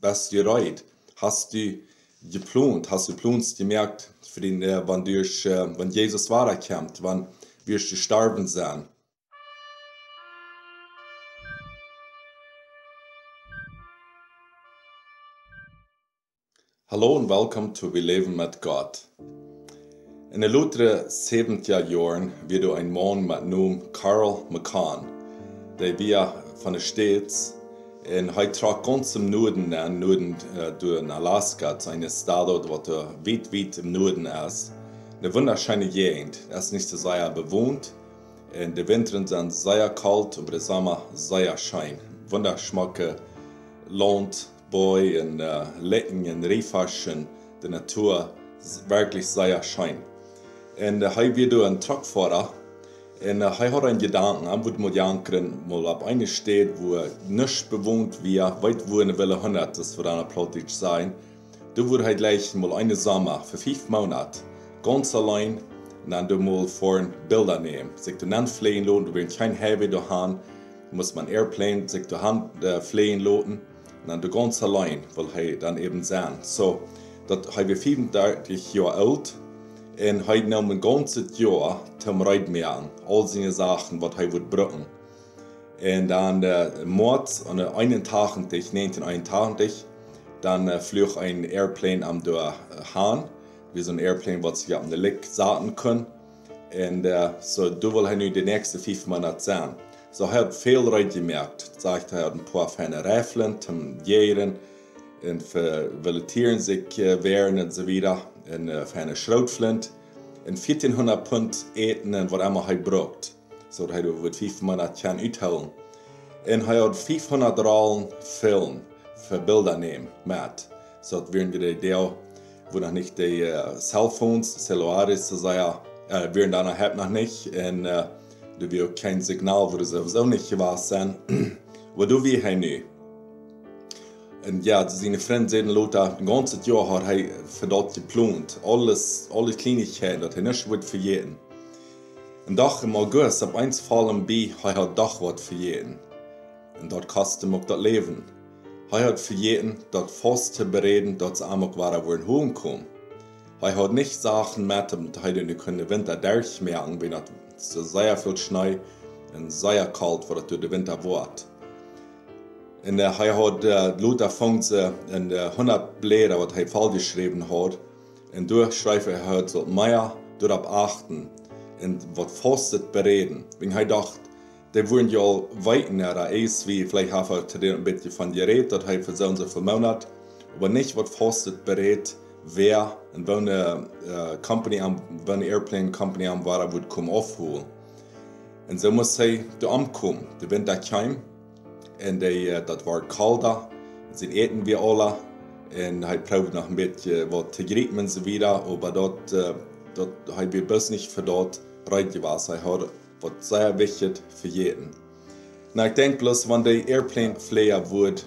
bist du bereit? Hast du geplant, hast du Plans gemerkt, für den, äh, wenn, durch, äh, wenn Jesus wiederkommt, wann wirst du sterben sein? Hallo und willkommen zu Wir leben mit Gott. In den letzten 70 Jahren wird ein Mann mit Namen Carl McCann, der wir von den States en hij trok ganz im Norden an, Norden äh, durch Alaska, zu einer Stadt, was weit, weit im Norden ist. Eine wunderschöne Gegend. Es ist nicht sehr bewohnt. Und die Winter sind sehr kalt, aber der Sommer sehr schön. Wunderschmacke Land, Bäume und äh, Lecken und Rehfaschen. Die Natur wirklich sehr schön. Und äh, hier wird ein Truckfahrer en hij had een gedanken, hij moet jankeren, mal op een stad wo nicht bewohnt wir, weit wohnen will 100, das wird dann plötzlich sein. Da wurde hij gleich mal eine Sommer für fünf Monate, ganz allein, und dann du mal vor Bilder nehmen. Sich du dann fliehen lohnen, du willst kein Heavy daheim, muss man Airplane sich du Hand äh, fliehen lohnen, und dann du ganz allein, weil hij dann eben sein. So, dat hij weer 35 Jahre alt, En hij nam een ganze jaar zum Reitmeeren. All seine Sachen, was hij wird brücken. Und dann äh, morgens an der einen Tag, 1981, dann äh, flog ein Airplane am durch Hahn, wie so ein Airplane, was sich am Lick saten kann. Und äh, so, du willst nu die nächsten fünf Monate sein. So, hat viel Reit gemerkt. Sagt, er ein paar feine Räffeln zum Jähren und für Volontieren sich wehren und so weiter. Und äh, für eine Schrautflint. Und 1400 Pfund eten und was immer er braucht. So, dass er wird fünf Monate kann uithouden. Und er hat 500 Rollen Film für Bilder nehmen mit. So, dass wir die Deel, wo noch nicht die uh, Cellphones, Cellulares, so sei, äh, wir dann noch, noch nicht. Und äh, du wirst kein Signal, wo du sowieso nicht was sein. Wo du wie hier nu? En ja, Lothar, ein ganzes Jahr hat er für dort geplant. Alles, alle er nicht wird für jeden. Und doch im August, ab eins fallen bei, er hat für jeden. Und dort kostet ihm auch das Leben. Er hat für jeden dort fast zu bereden, dass er auch war, wo er hochkommt. Er hat nicht Sachen mit, damit er nicht den Winter durchmerken, wenn es sehr viel Schnee und sehr kalt, wo durch den Winter wird. Uh, hij had uh, Luther Fongse en uh, 100 Blätter, wat hij falsch geschrieben hat. En durchschreiben er hat so, Meier, dort achten. En wat fastet bereden. Wenn hij dacht, die wurden ja weiten, er ist wie, vielleicht hat er ein bisschen von gerät, dass er für so und so viel Monat, aber nicht, was fastet berät, wer und eine uh, Company am, eine Airplane Company am war, wird kommen aufholen. Und so muss er da ankommen. Der Winter kam, en de, uh, dat var kalda. Sen eten vi alla. En har ein bisschen was zu gripen und so weiter, aber dort, uh, dort haben wir bloß nicht für dort Reitgewasser. Ich habe was sehr wichtig für jeden. Na, ich denke bloß, wenn der Airplane fliegen wird,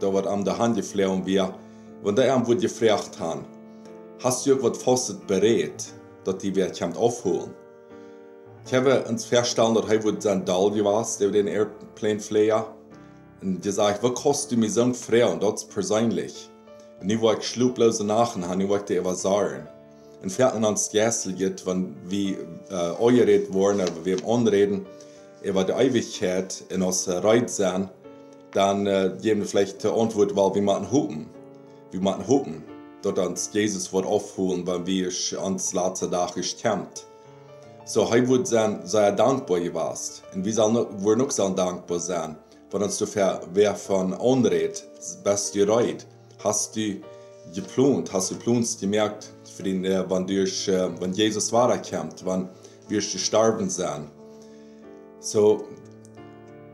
da wird am der Hand geflogen wir, wenn der am wird gefragt haben, hast du irgendwas fast bereit, dass die wir kommt aufholen? Ich habe uns verstanden, dass er sein Dall gewesen, der den Airplane fliegen. Und die sagt, was kostet mir so frei und das persönlich? Und ich wollte schlupflose Nachen ich wollte etwas sagen. Und fährt man ans Gäsel geht, wenn wir äh, euret worden, oder wir anreden, über die Ewigkeit in uns Reit sein, dann äh, geben wir vielleicht die Antwort, weil wir machen Hupen. Wir machen Hupen. Dort uns Jesus wird aufholen, wenn wir ans letzte Tag gestemmt. So, er wird sein, sehr dankbar gewesen. Und wir sollen wir noch sehr dankbar sein uns dafür wer von bist du bereit? Hast du geplant, hast du Plans gemerkt, für den, äh, wenn, durch, äh, wenn Jesus wiederkommt, wann wirst du sterben sein? So,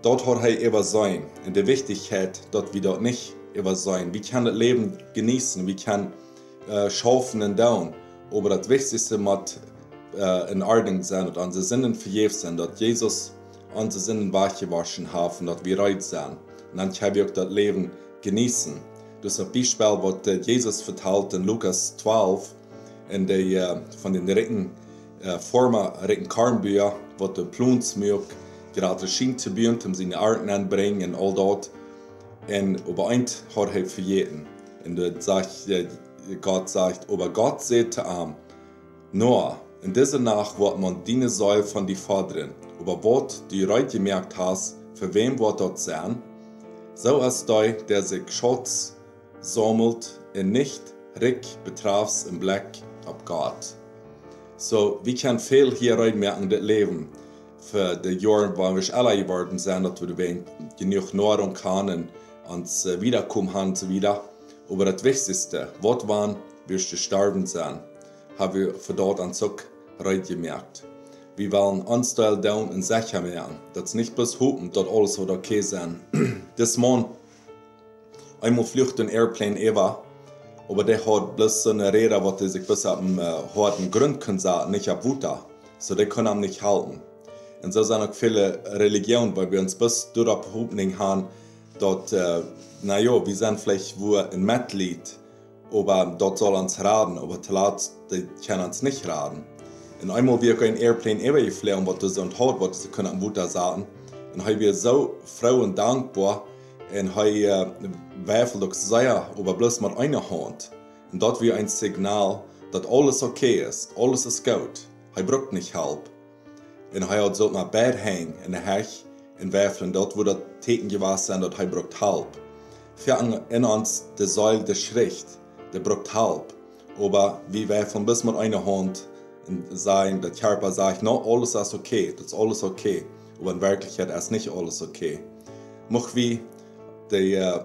dort hat er immer sein. Und die Wichtigkeit, dort wir dort nicht immer sein. Wir können das Leben genießen, wir können äh, schaffen und down. Aber das Wichtigste muss äh, in Ordnung sein und unsere Sinnen verjährt sein, dass Jesus unsere Sinnen waschen haben, dass wir reut sind. Und dann können wir auch das Leben genießen. Das ist ein Beispiel, was Jesus verteilt in Lukas 12, in der, von den Ritten, äh, Formen, Ritten Karnbücher, wo der Plunsmilch gerade schien zu bieten, um seine Arten anbringen und all dort. Und über eins hat er verjeten. Und dann sagt Gott, sagt, aber Gott sagt am Noah, in dieser Nacht wird man diene Säule von die Vorderen, über was du heute gemerkt hast, für wem wird dort sein, so als der, der sich Schutz sammelt und nicht Rick betrafs im Blick auf Gott. So, wir können viel hier merken, das Leben, für die Jahre, wo wir alle geworden sind, dass wir genug Nahrung können und äh, wiederkommen haben, so wieder. Aber das Wichtigste, was waren, du sterben sein, haben wir für dort an Zug gemerkt. Wir wollen uns down sicher werden, dass nicht bloß hoffen, dass alles wird okay sein. das Mann, einmal fliegt ein Airplane über, aber der hat bloß so eine Rede, was sich bis auf äh, harten Grund kann sagen, nicht auf Wuta. So, der kann ihn nicht halten. Und so sind auch viele Religionen, weil wir uns bis durch die Behauptung haben, dass, äh, naja, wir sind vielleicht wo ein Mitglied, aber dort soll uns raten, aber zuletzt, die können uns nicht raten. Und einmal wir ein Airplane übergeflogen, was du so enthaut, was sie können am Wuta sagen. Und ich bin so froh und dankbar, und hij uh, wijfelt ook sehr, aber bloß mit einer Hand. Und dort wie ein Signal, dass alles okay ist, alles ist gut. Er braucht nicht Hilfe. Und er hat so ein Bett hängen in der Hech und werfeln dort, wo das Täten gewesen sind, dass er braucht Hilfe. Für in uns die Säule der Schrift, der braucht Hilfe. Aber wir werfen bis mit einer Hand sagen, der Körper sagt, no, alles ist okay, das ist alles okay. Aber in Wirklichkeit ist nicht alles okay. Mach wie die uh,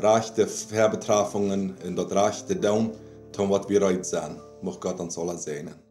rechte Verbetrafungen in dat rechte Daum, tun wat wir heute sein. Mocht Gott uns alle segnen.